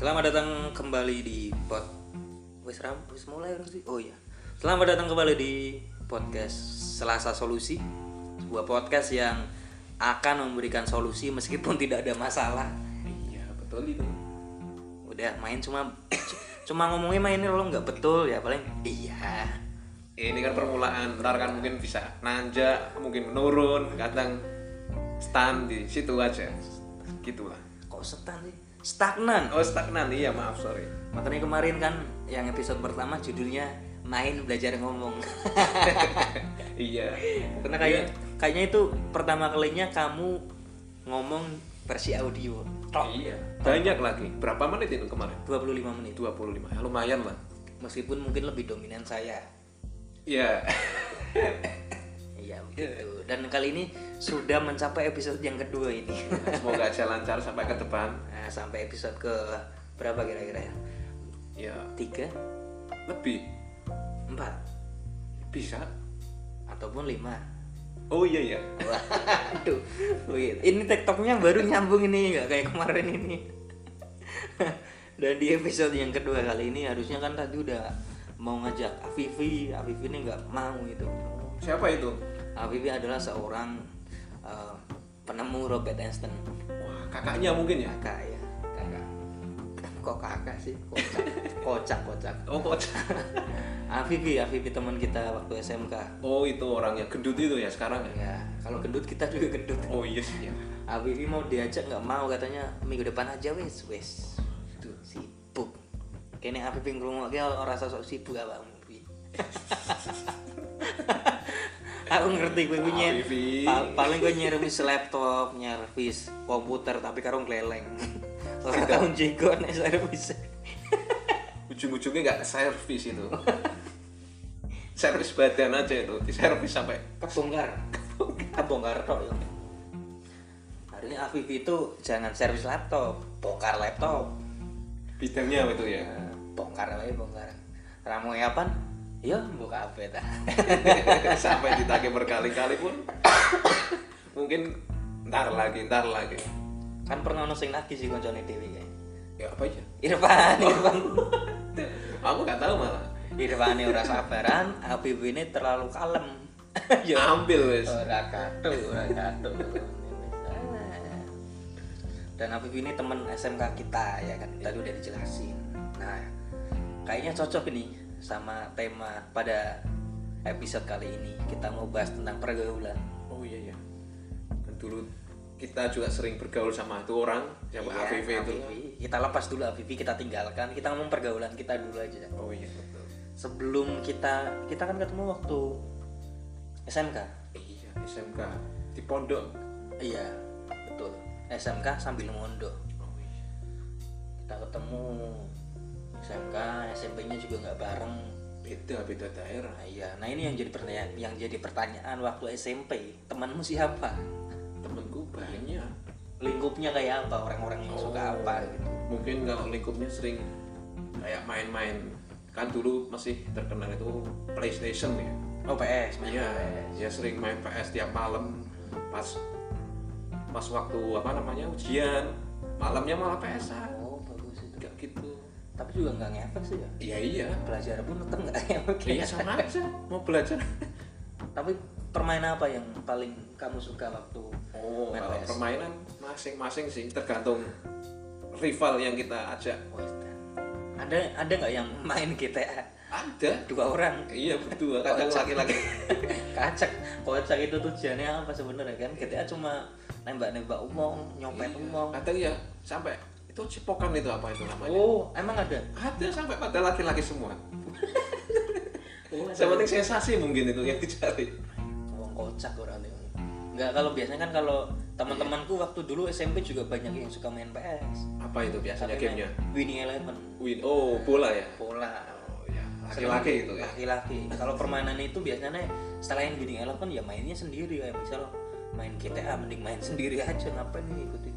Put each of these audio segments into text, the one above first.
Selamat datang kembali di pod wis ram mulai sih? Oh iya. Selamat datang kembali di podcast Selasa Solusi. Sebuah podcast yang akan memberikan solusi meskipun tidak ada masalah. Iya betul itu. Udah main cuma cuma ngomongnya mainnya lo nggak betul ya paling iya. Ini kan permulaan, ntar kan mungkin bisa nanjak, mungkin menurun, kadang stand di situ aja. Gitulah. Kok setan sih? Stagnan. Oh stagnan, iya maaf sorry. Makanya kemarin kan yang episode pertama judulnya main belajar ngomong. iya. Karena kayak kayaknya itu pertama kalinya kamu ngomong versi audio. Tok. Iya. Banyak lagi. Berapa menit itu kemarin? 25 menit. 25. Ya, lumayan lah. Meskipun mungkin lebih dominan saya. Iya. Iya begitu. Dan kali ini sudah mencapai episode yang kedua ini. Semoga aja lancar sampai ke depan. Nah, sampai episode ke berapa kira-kira ya? Ya, Tiga, lebih empat, bisa. ataupun lima. Oh iya iya. Waduh, wait. ini tiktoknya baru nyambung ini nggak kayak kemarin ini. Dan di episode yang kedua kali ini harusnya kan tadi udah mau ngajak Afifi, Afifi ini nggak mau itu. Siapa itu? Afifi adalah seorang eh, penemu Robert Einstein. Wah, kakaknya mungkin ya. Kakak ya, kakak. Kok kakak sih? Kocak, kocak, kocak. Oh, kocak. Afifi, Afifi teman kita waktu SMK. Oh, itu orang yang gendut itu ya sekarang ya. Ya, kalau gendut kita juga gendut. Oh iya sih ya. Afifi mau diajak nggak mau katanya minggu depan aja wes wes itu sibuk kene Afifi ngrungokke ora sosok sibuk awakmu Fi. aku ngerti kowe kuwi nyer- pa- paling kowe nyervis laptop nyervis komputer tapi karo keleleng. Ora tau jigo nek servis ujung-ujungnya nggak servis itu. Servis badan aja itu di servis sampai kebongkar. Kebongkar. Tok ya. Harusnya Afifi itu jangan servis laptop bongkar laptop. Bidangnya apa itu ya? Bongkar aja bongkar. Ramu apa ya buka apa ta sampai ditagih berkali-kali pun. Mungkin ntar lagi ntar lagi. Kan pernah ono sing lagi sih koncone dhewe kae ya apa aja? Irfan Irfan. Aku nggak tahu malah. Irfan ora sabaran Habib ini terlalu kalem. Ya. Ambil wes ora kado ora kado dan Habib ini temen SMK kita ya kan? Tadi udah dijelasin. Nah kayaknya cocok ini sama tema pada episode kali ini kita mau bahas tentang pergaulan oh iya iya kan dulu kita juga sering bergaul sama itu orang siapa Iya, AVV itu. Kita lepas dulu Afifi, kita tinggalkan. Kita ngomong pergaulan kita dulu aja. oh iya betul Sebelum kita kita kan ketemu waktu SMK. iya SMK di pondok Iya, betul. SMK sambil mondok. oh iya Kita ketemu SMK, SMP-nya juga nggak bareng. beda beda daerah Nah, iya. Nah, ini yang jadi pertanyaan, yang jadi pertanyaan waktu SMP. Temanmu siapa? temenku banyak Lingkupnya kayak apa? Orang-orang yang suka apa gitu. mungkin kalau lingkupnya sering kayak main-main kan dulu masih terkenal itu PlayStation ya Oh, PS, iya ya sering main PS tiap malam pas pas waktu apa namanya ujian malamnya malah PS Oh, bagus itu. enggak gitu Tapi juga nggak ngefek sih ya. iya iya. Belajar pun tetap nggak ngefek. iya sama aja. Mau belajar? Tapi permainan apa yang paling kamu suka waktu oh main PS? permainan masing-masing sih tergantung rival yang kita ajak. Oh, ada ada nggak yang main GTA ada. Dua orang. Iya berdua. Kadang laki-laki. Kacak kocak itu tujuannya apa sebenarnya kan? GTA cuma nembak-nembak umum nyopet umum. Kadang ya sampai itu cipokan itu apa itu namanya? Oh emang ada? Ada sampai pada laki-laki semua. Oh, yang penting sensasi mungkin itu yang dicari. Wong kocak orang itu nggak kalau biasanya kan kalau teman-temanku waktu dulu SMP juga banyak yang suka main PS apa itu biasanya Tapi gamenya? Winning Eleven. Win oh bola ya? Bola. Oh ya laki-laki itu ya? Laki-laki. Kalau permainan itu biasanya selain Winning Eleven ya mainnya sendiri. Kayak misal main GTA mending main sendiri aja. Ngapain nih ikut-ikut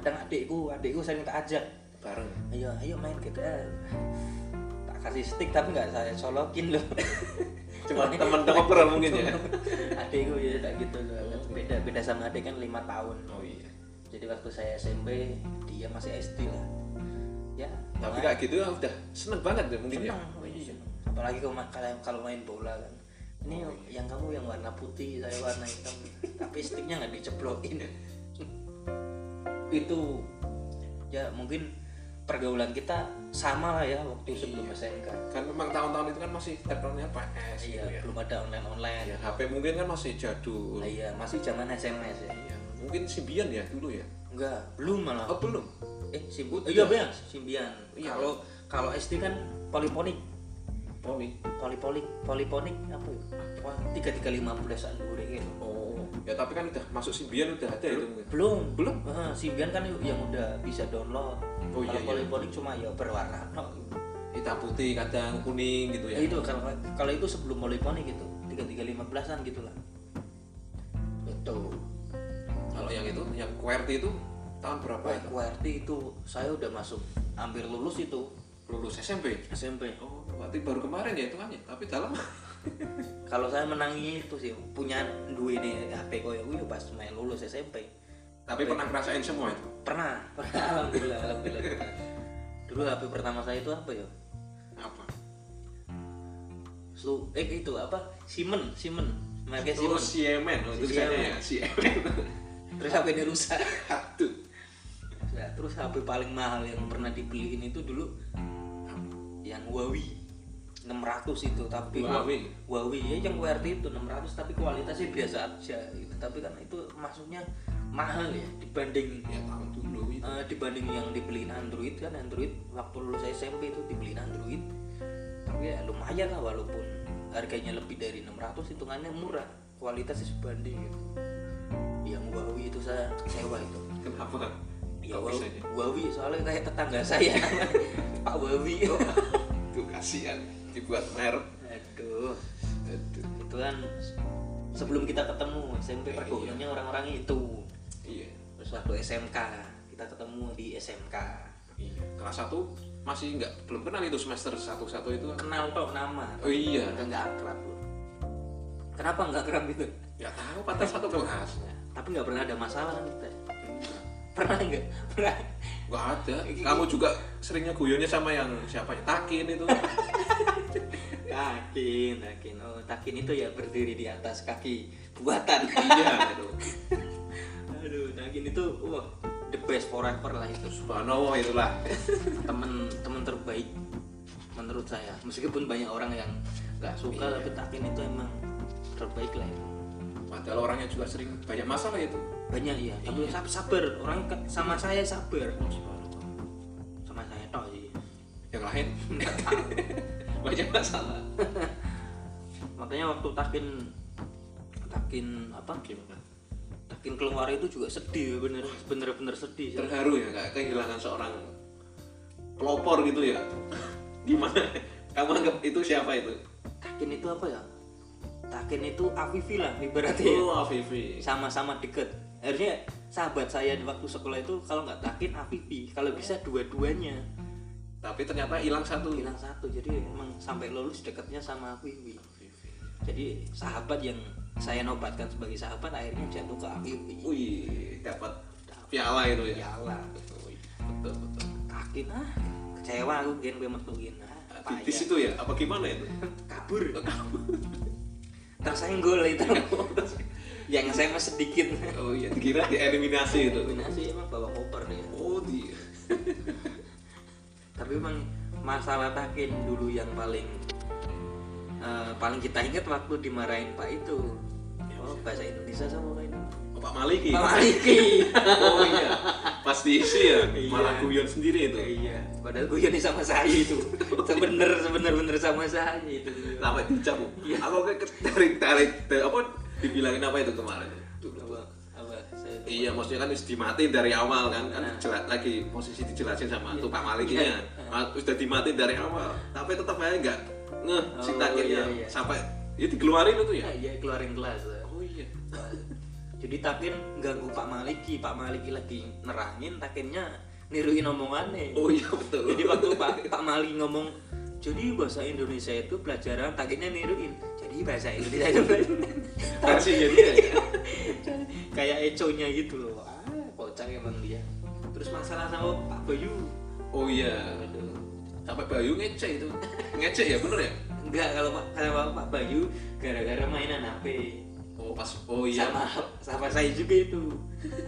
kadang adikku adikku sering tak ajak. Bareng. Ayo ayo main GTA tak kasih stick tapi nggak saya colokin loh. Cuma teman ngobrol mungkin ya. Adikku ya tak gitu loh. Beda beda sama adik kan lima tahun. Oh iya. Jadi waktu saya SMP dia masih SD lah. Ya tapi kayak gitu ya udah seneng banget ya mungkin ya. Senang iya. apalagi kalau kalau kalau main bola kan. Ini yang kamu yang warna putih saya warna hitam. Tapi sticknya nggak diceplokin itu. Ya mungkin pergaulan kita sama lah ya waktu sebelum SMK kan memang tahun-tahun itu kan masih terkenalnya PS iya gitu ya. belum ada online online. Ya HP mungkin kan masih jadul. Iya masih zaman SMS ya. Iya, mungkin Symbian ya dulu ya? Enggak belum malah. Oh belum? Eh Oh, iya iya. bang simbian. Iya. kalau kalau SD kan poliponik. Poli poliponik poliponik apa ya? Tiga tiga lima belas an gitu oh ya tapi kan udah masuk Symbian udah ada itu mungkin. Belum. Belum? Eh, Symbian kan yang udah bisa download. Oh, iya, kalau iya. poliponik cuma ya berwarna no. hitam putih kadang kuning gitu ya. Ya itu kalau kalau itu sebelum poliponik gitu tiga tiga lima belasan gitulah itu kalau yang itu yang QWERTY itu tahun berapa itu? QWERTY itu saya udah masuk hampir lulus itu. Lulus SMP SMP oh berarti baru kemarin ya hitungannya tapi dalam kalau saya menangi itu sih punya dua ini HP koyo kuwi pas main lulus SMP tapi pernah ngerasain semua itu? Pernah pernah alhamdulillah alhamdulillah. Pernah. dulu HP pertama saya itu apa ya? Apa? Su eh itu apa? Siemens Siemens. Merek oh Siemens. Siemen oh, itu Siemen. ya Siemen terus HP ini rusak. Aduh Ya, terus HP paling mahal yang pernah dibeliin itu dulu yang Huawei 600 itu tapi Huawei? Huawei ya yang QWERTY itu 600 tapi kualitasnya biasa aja gitu. tapi kan itu maksudnya mahal ya dibanding ya tahun dulu itu eh, dibanding yang dibeliin Android kan Android waktu lulus SMP itu dibeliin Android tapi ya lumayan lah walaupun harganya lebih dari 600 hitungannya murah kualitasnya sebanding gitu. yang Huawei itu saya kecewa itu kenapa ya Huawei, ya? Soalnya kayak tetangga saya Pak Huawei tuh kasihan dibuat merek. Aduh. Aduh. Itu kan sebelum kita ketemu SMP pergaulannya orang-orang itu. Iya. Terus waktu SMK kita ketemu di SMK iya. Kelas satu masih nggak belum kenal itu semester satu satu itu. Kenal tok nama. Oh iya. Udah nggak akrab loh kenapa nggak akrab itu nggak tahu pantas satu kelas tapi nggak pernah ada masalah kan kita pernah nggak? Pernah nggak ada. Kamu juga seringnya guyonnya sama yang siapa? Ya takin itu. Takin takin. Oh takin itu ya berdiri di atas kaki buatan. Iya itu aduh takin itu wah the best forever lah itu. Subhanallah itulah. Temen temen terbaik menurut saya. Meskipun banyak orang yang nggak suka Iya. tapi takin itu emang terbaik lah itu. Padahal orangnya juga sering banyak masalah itu banyak iya. Tapi Iya. sab- sabar. Orang sama saya sabar. Oh, subhanallah. sama saya toh sih. Yang lain? Nggak tahu. Banyak masalah. Makanya waktu takin takin apa? Gimana? Takin keluar itu juga sedih bener bener bener sedih terharu ya kayak kehilangan seorang pelopor gitu ya. Gimana? Kamu anggap itu siapa itu? Takin itu apa ya? Takin itu Afifi lah ibaratnya. Ya. oh Afifi. Sama-sama deket harusnya sahabat saya di waktu sekolah itu kalau nggak takin Afifi kalau bisa dua-duanya. Tapi ternyata hilang satu. Bilang satu jadi emang sampai lulus deketnya sama Afifi jadi sahabat yang saya nobatkan sebagai sahabat akhirnya jatuh ke Afifi wih dapat piala itu ya? Piala. Betul betul takin ah kecewa aku gen gue metu gen. Ah payah. situ ya? Apa gimana itu? Kabur. Tersenggol itu yang saya mah sedikit. Oh iya dikira dieliminasi itu. Kombinasi emang bawa koper ya oh dia. Tapi emang masalah takin dulu yang paling eh, paling kita ingat waktu dimarahin Pak itu. Oh bahasa Indonesia sama Pak itu. Oh, Pak Maliki. Pak Maliki. Oh iya. Pas diisi ya Iya. malah guyon sendiri itu. Iya padahal gue ini sama saya itu. Sebener sebener bener sama saya itu. Sampai dicap Iya. apa kayak tarik tarik apa dibilangin apa itu kemarin dulu apa apa saya Iya, maksudnya kan wis dimatiin dari awal kan, kan Nah. jelas lagi posisi dijelasin sama Iya. tuh Pak Malikinya, Iya. Ma- sudah dimatiin dari awal, tapi tetap aja nggak ngeh si Oh, takirnya iya, iya. sampai ya dikeluarin itu ya. ya, ya keluarin kelas Oh iya. jadi takin ganggu Pak Maliki Pak Maliki lagi nerangin takinnya niruin omongannya Oh iya betul. jadi waktu Pak Pak Maliki ngomong jadi bahasa Indonesia itu pelajaran takinnya niruin jadi bahasa Indonesia itu. Versinya dia. ya. kayak econya gitu loh. Ah kocak emang dia. Terus masalah sama Pak Bayu. Oh iya. Sampai Bayu ngecek itu. Ngecek ya bener ya? Enggak kalau Pak kalau Pak Bayu gara-gara mainan HP oh pas oh iya. Sama sama saya juga itu.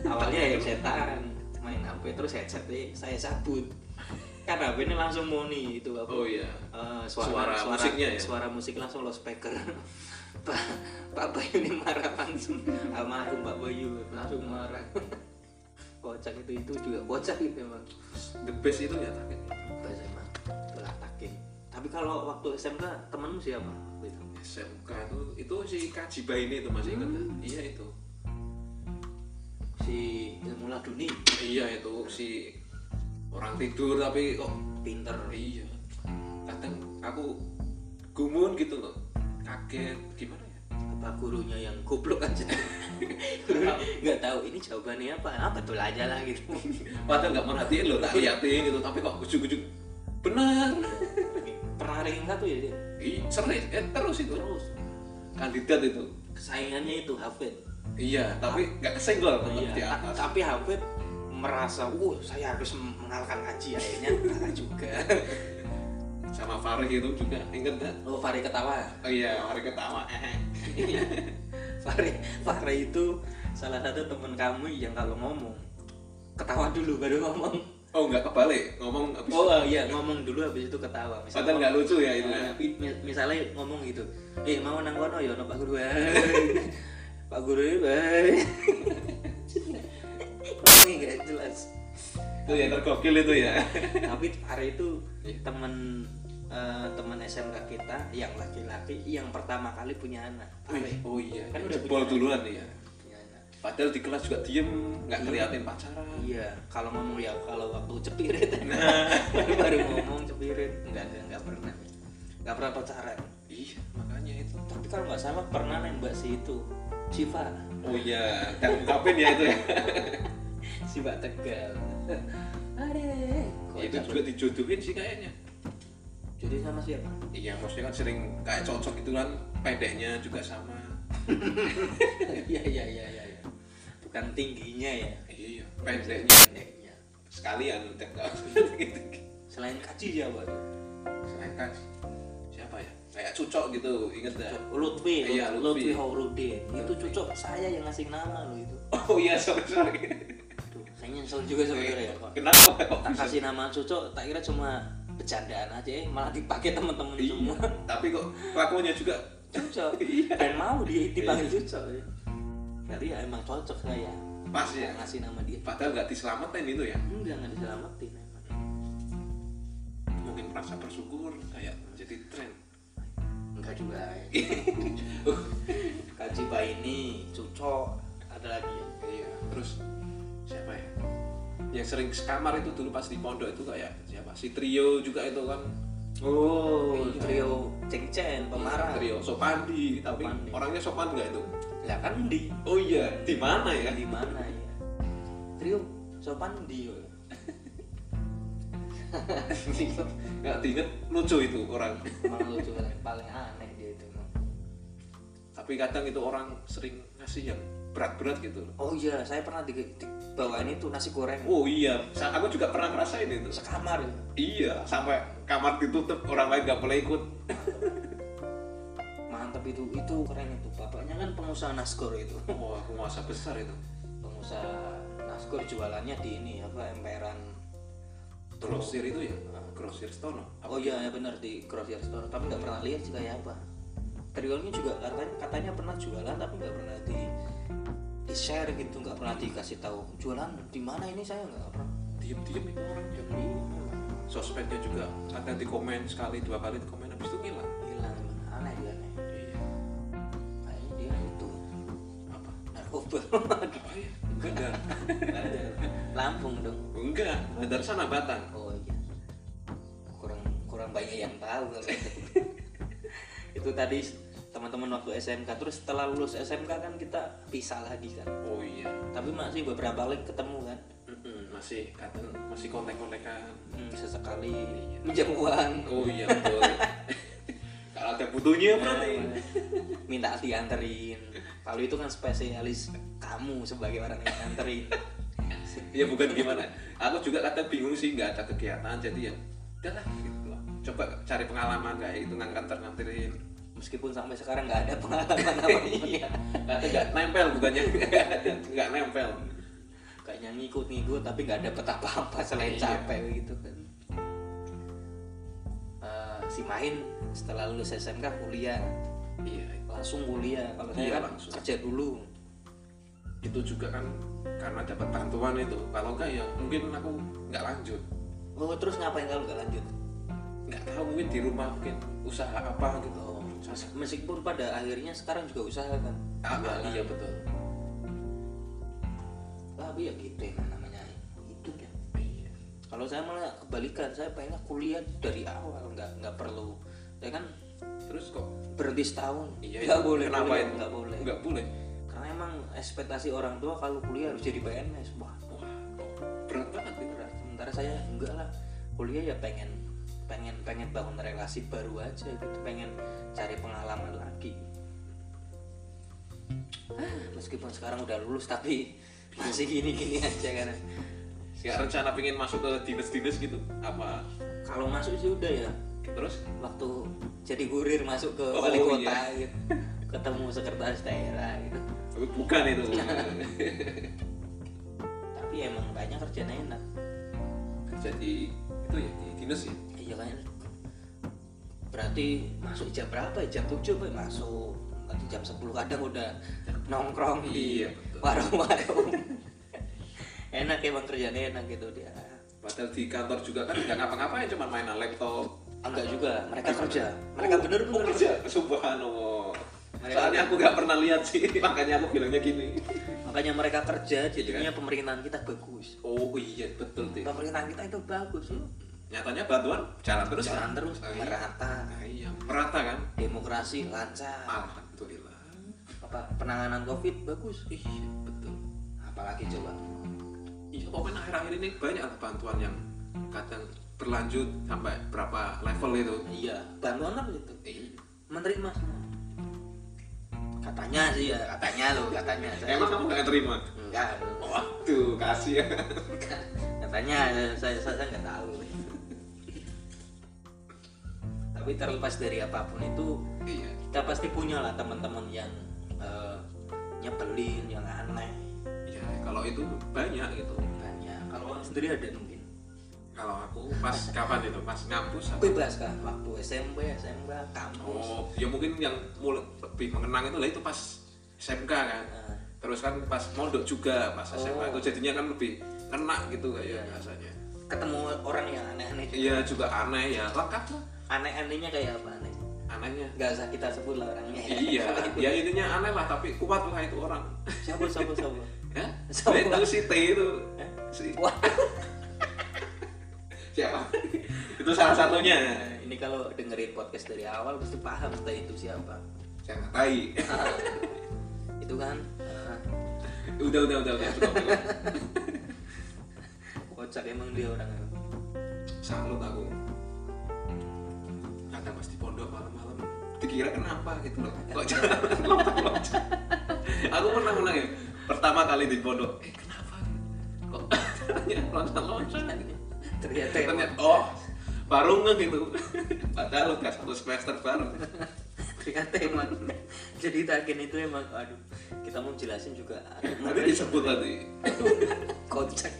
Awalnya headsetan main HP terus headset saya cabut ini langsung moni itu apa oh iya. Eh, Suara musiknya ya? suara musik langsung lo speaker. Pak Pak Bayu ini marah langsung. Almarhum Pak Bayu. Langsung marah. Kocak itu itu juga kocak itu emang. The best itu ya tapi. Bahasa emang. Belah takin tapi kalau waktu SMK temenmu siapa? Waktu itu SMK itu itu si Kajiba ini itu masih ingat nggak? iya itu. Si ilmu laduni iya itu. Si orang tidur tapi kok pinter. Iya. Kadang aku gumun gitu loh. Kaget gimana ya? Apa gurunya yang goblok aja? Nggak tahu. Ini jawabannya apa? Ah, betul aja lah gitu. Padahal nggak merhatiin loh tak liatin gitu tapi kok ujuk-ujuk. Benar. Pernah ranking satu ya dia Ih, serius eh terus itu. Terus. Kandidat itu. Saingannya itu Hafid? Iya tapi nggak kesenggol Iya, tapi Hafid merasa, uh saya harus mengalahkan Haji akhirnya kalah juga. sama Farid itu juga inget gak? Oh Fahri ketawa. oh iya Farid ketawa eh Fahri, Fahri itu salah satu teman kamu yang kalau ngomong ketawa dulu baru ngomong. oh nggak kebalik ngomong habis Oh iya ngomong dulu habis itu ketawa. padahal nggak lucu ya itu ya Nah, mi- mi- misalnya ngomong gitu, eh mau nang kono ya no Pak Guru. Pak Guru eh. Nggak jelas. itu ya tergokil itu ya. Tapi Fahri itu Iya. teman eh, teman SMK kita yang laki-laki yang pertama kali punya anak. Fahri oh iya Kan kan udah jebol duluan ya padahal di kelas juga diem nggak ngeliatin pacaran. Iya kalau ngomong ya kalau waktu cepirit. Baru, baru ngomong cepirit. Enggak enggak enggak pernah. Enggak pernah pacaran. Iya makanya itu. Tapi kalau nggak salah pernah nembak si itu Siva. Oh iya ungkapin ya itu ya Siva Tegal. Ada Ya, itu juga dijodohin sih kayaknya. Jadi sama siapa? Iya maksudnya kan sering kayak cocok gitu kan pendeknya juga sama. Iya iya iya iya iya. bukan tingginya ya. Iya pendeknya. pendeknya. Sekalian gitu selain kaji siapa tuh? Selain kan siapa ya? Kayak cucok gitu inget gak Lutfi, Iya, Lutfi. Haurudin. Itu cocok saya yang ngasih nama lo itu. oh iya sorry sorry nyesel juga sebenarnya ya, Pak. kenapa kok Tak kasih nama cocok, tak kira cuma bercandaan aja, eh, malah dipakai teman-teman iya semua. tapi kok kelakuannya juga Cocok. Dan mau dia dipanggil cocok. Ya. Berarti ya emang cocok saya. pas ya Ngasih nama dia. padahal nggak diselamatin itu ya Enggak, enggak diselamatin emang. mungkin merasa bersyukur kayak jadi tren Enggak juga. Kaji ini cocok. Ada lagi ya. iya terus siapa ya yang sering sekamar itu dulu pas di pondok itu kayak siapa si trio juga itu kan Oh, Iya. trio ceng-ceng, pemarah. trio Sopandi tapi Sopandi. orangnya sopan nggak itu Lah kan di oh iya di mana ya di mana ya? Trio sopan di yo. nggak diinget lucu itu orang Emang lucu paling, aneh dia itu. tapi kadang itu orang sering ngasih yang berat-berat gitu Oh iya, saya pernah di, dibawain itu nasi goreng oh iya sa- aku juga pernah ngerasain itu sekamar ya. iya sampai kamar ditutup orang lain nggak boleh ikut Mantap itu, itu keren itu. Bapaknya kan pengusaha naskor itu. wah penguasa besar itu Pengusaha naskor jualannya di ini apa emperan. grosir itu ya grosir stono Oh iya ya benar di grocery store, tapi nggak pernah lihat sih kayak apa. Trionya juga katanya katanya pernah jualan tapi nggak pernah di di share gitu, nggak pernah dikasih tahu jualan di mana ini saya nggak pernah. diem-diem itu orangnya Jadi memang sosmednya juga kadang di komen sekali dua kali di komen habis itu hilang hilang aneh dia aneh. iya Kayaknya dia itu apa narkoba. apa ya enggak Lampung dong. enggak dari sana batang Oh iya. Kurang kurang banyak yang tahu itu. itu tadi teman-teman waktu SMK terus setelah lulus SMK kan kita pisah lagi kan. oh iya Tapi masih beberapa kali ketemu kan. Mm-mm, masih kadang masih kontek-kontekan Hmm, sesekali minjam uang. oh iya betul kalau ada butuhnya berarti Minta dianterin. Kalau itu kan spesialis kamu sebagai orang yang nganterin. ya bukan gimana aku juga kadang bingung sih nggak ada kegiatan jadi ya udahlah gitu loh coba cari pengalaman kayak itu nganter nganterin meskipun sampai sekarang nggak ada pengalaman apa iya. Nggak nempel bukannya. Nggak nempel. Kayaknya ngikut-ngikut tapi nggak dapet apa-apa selain Iya. capek gitu kan. Eh, si main setelah lulus SMK kuliah. Iya. Langsung kuliah kalau saya Iya, kan langsung. kerja dulu. Itu juga kan karena dapat bantuan itu. Kalau enggak ya mungkin aku nggak lanjut. Oh terus ngapain kalau nggak lanjut? Nggak tahu mungkin di rumah mungkin usaha apa gitu. Oh, meskipun pada akhirnya sekarang juga usaha kan? Ah, Jualan. iya betul. Tapi ya gitu emang namanya hidup ya. Iya. Kalau saya malah kebalikan saya pengen kuliah dari awal nggak nggak perlu. Saya kan? Terus kok? Berhenti setahun. Iya nggak itu. boleh kenapa kuliah, itu? nggak boleh. Nggak boleh? Karena emang ekspektasi orang tua kalau kuliah harus jadi PNS wah wah berat banget itu berat sementara saya enggak lah. Kuliah ya pengen pengen pengen bangun relasi baru aja gitu pengen cari pengalaman lagi. Ah, meskipun sekarang udah lulus tapi masih gini-gini aja kan. Nggak rencana pengen masuk ke dinas-dinas gitu apa? Kalau masuk sih udah ya. Terus? Waktu jadi kurir masuk ke Oh, wali kota iya. gitu. Ketemu sekretaris daerah gitu. Bukan itu. Tapi emang banyak kerjanya enak. Kerja di itu ya di dinas ya? iya berarti masuk jam berapa ya? jam 7 apa ya? masuk. Nanti jam 10 kadang udah nongkrong di Iya, warung-warung. Enak emang kerjanya enak gitu dia. Padahal di kantor juga kan nggak ngapa-ngapain cuma mainan laptop. Enggak juga. Mereka kerja. mereka Oh, bener-bener oh, kerja. subhanallah. Mereka soalnya aku nggak pernah lihat sih makanya aku bilangnya gini. Makanya mereka kerja jadinya pemerintahan kita bagus. Oh iya betul tuh pemerintahan kita itu bagus loh nyatanya bantuan jalan terus jalan kan? terus Ah, iya. merata. Ah, iya merata kan? Demokrasi lancar. Alhamdulillah. Apa penanganan covid bagus? Iya betul. Apalagi coba? Iya pokoknya akhir-akhir ini banyak bantuan yang kadang berlanjut sampai berapa level itu. Iya bantuan apa itu? Iya. menerima semua. Katanya sih ya katanya loh katanya. Saya emang kamu nggak terima? Enggak. Waduh kasih ya katanya saya saya nggak tahu tapi terlepas dari apa pun itu iya. kita pasti punya lah teman-teman yang eh, nyebelin yang aneh. Iya kalau itu banyak gitu. Banyak. Kalau sendiri ada mungkin? Kalau aku pas kapan itu? Pas ngampus apa? bebas kan waktu SMP SMK kampus. Oh ya mungkin yang mulai lebih mengenang itu lah itu pas SMK kan. Nah, terus kan pas mondok juga pas Oh. itu jadinya kan lebih kena gitu kayak biasanya. Ketemu orang yang aneh-aneh juga. iya juga aneh ya. Lengkap lah aneh-anehnya kayak apa aneh anehnya. Nggak usah kita sebut lah orangnya. Iya ya intinya aneh lah tapi kuat lah itu orang. Siapa siapa siapa ya itu si T itu. Si siapa? Itu salah satunya. Ini kalau dengerin podcast dari awal pasti paham entah itu siapa. Saya nggak tahu. Ah, itu kan? Ah, udah udah udah udah cukup, cukup. kocak emang dia orangnya. Salut aku kadang pasti pondok malam-malam dikira kenapa gitu loh. Kok jalan? Loncat-loncat aku pernah pernah ya pertama kali di pondok eh kenapa? Kok loncat-loncat? Ternyata ternyata oh baru nge gitu. Padahal udah satu semester baru ternyata emang. Jadi takin itu emang aduh kita mau jelasin juga. Nanti disebut tadi kocak.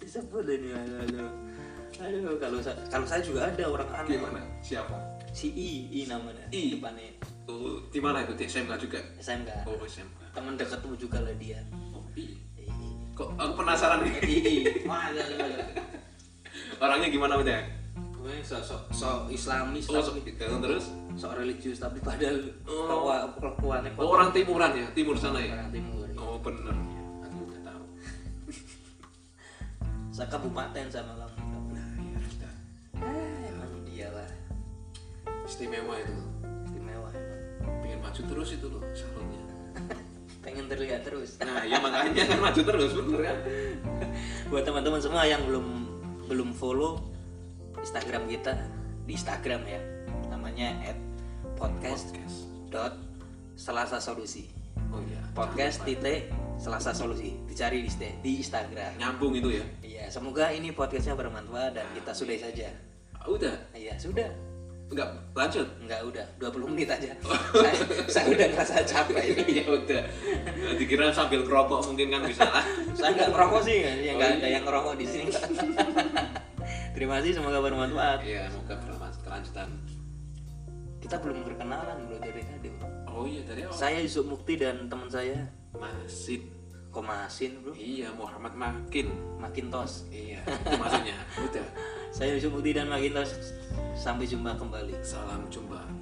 Disebut ini aduh aduh, aduh kalau saya kalau saya juga ada orang aneh. Gimana? Siapa? Si I I namanya I. depannya. Oh, di mana itu? Di SMK juga? SMK oh SMK teman dekatmu juga lah dia. Oh iya I kok aku penasaran? Nih I I. Wah ada ada ada orangnya gimana udah gue sok sok sok Islamis oh tapi so, terus? sok religius tapi padahal Oh. kelakuan kelakuannya oh, orang timuran ya? Timur sana ya? Orang timur oh bener. Aku udah tahu. Saya kabupaten sama kamu istimewa itu. Istimewa emang pengen maju terus itu loh salonnya. Pengen terlihat terus. Nah ya makanya kan maju terus bener kan? Buat teman-teman semua yang belum belum follow Instagram kita di Instagram ya namanya at podcast dot selasa solusi. Oh iya. podcast titik selasa solusi dicari di, di Instagram. Nyambung itu ya. iya semoga ini podcastnya bermanfaat dan kita sudahi saja. Ah, Udah, iya sudah enggak lanjut. Enggak udah 20 menit aja saya, saya udah ngerasa capek ini ya udah. Dikira sambil kerokok mungkin kan bisa lah. saya nggak ngerokok sih ya Oh, nggak iya. ada yang ngerokok di sini terima kasih semoga bermanfaat Iya, semoga berlanjut kelanjutan. kita belum berkenalan bro dari tadi. Oh iya dari awal. saya Yusuf Mukti dan teman saya Masin. Komasin bro Iya, Muhammad Makin. Makintos Iya, itu maksudnya. Udah. Saya Yusuf Mukti dan Makintos sampai jumpa kembali Salam jumpa.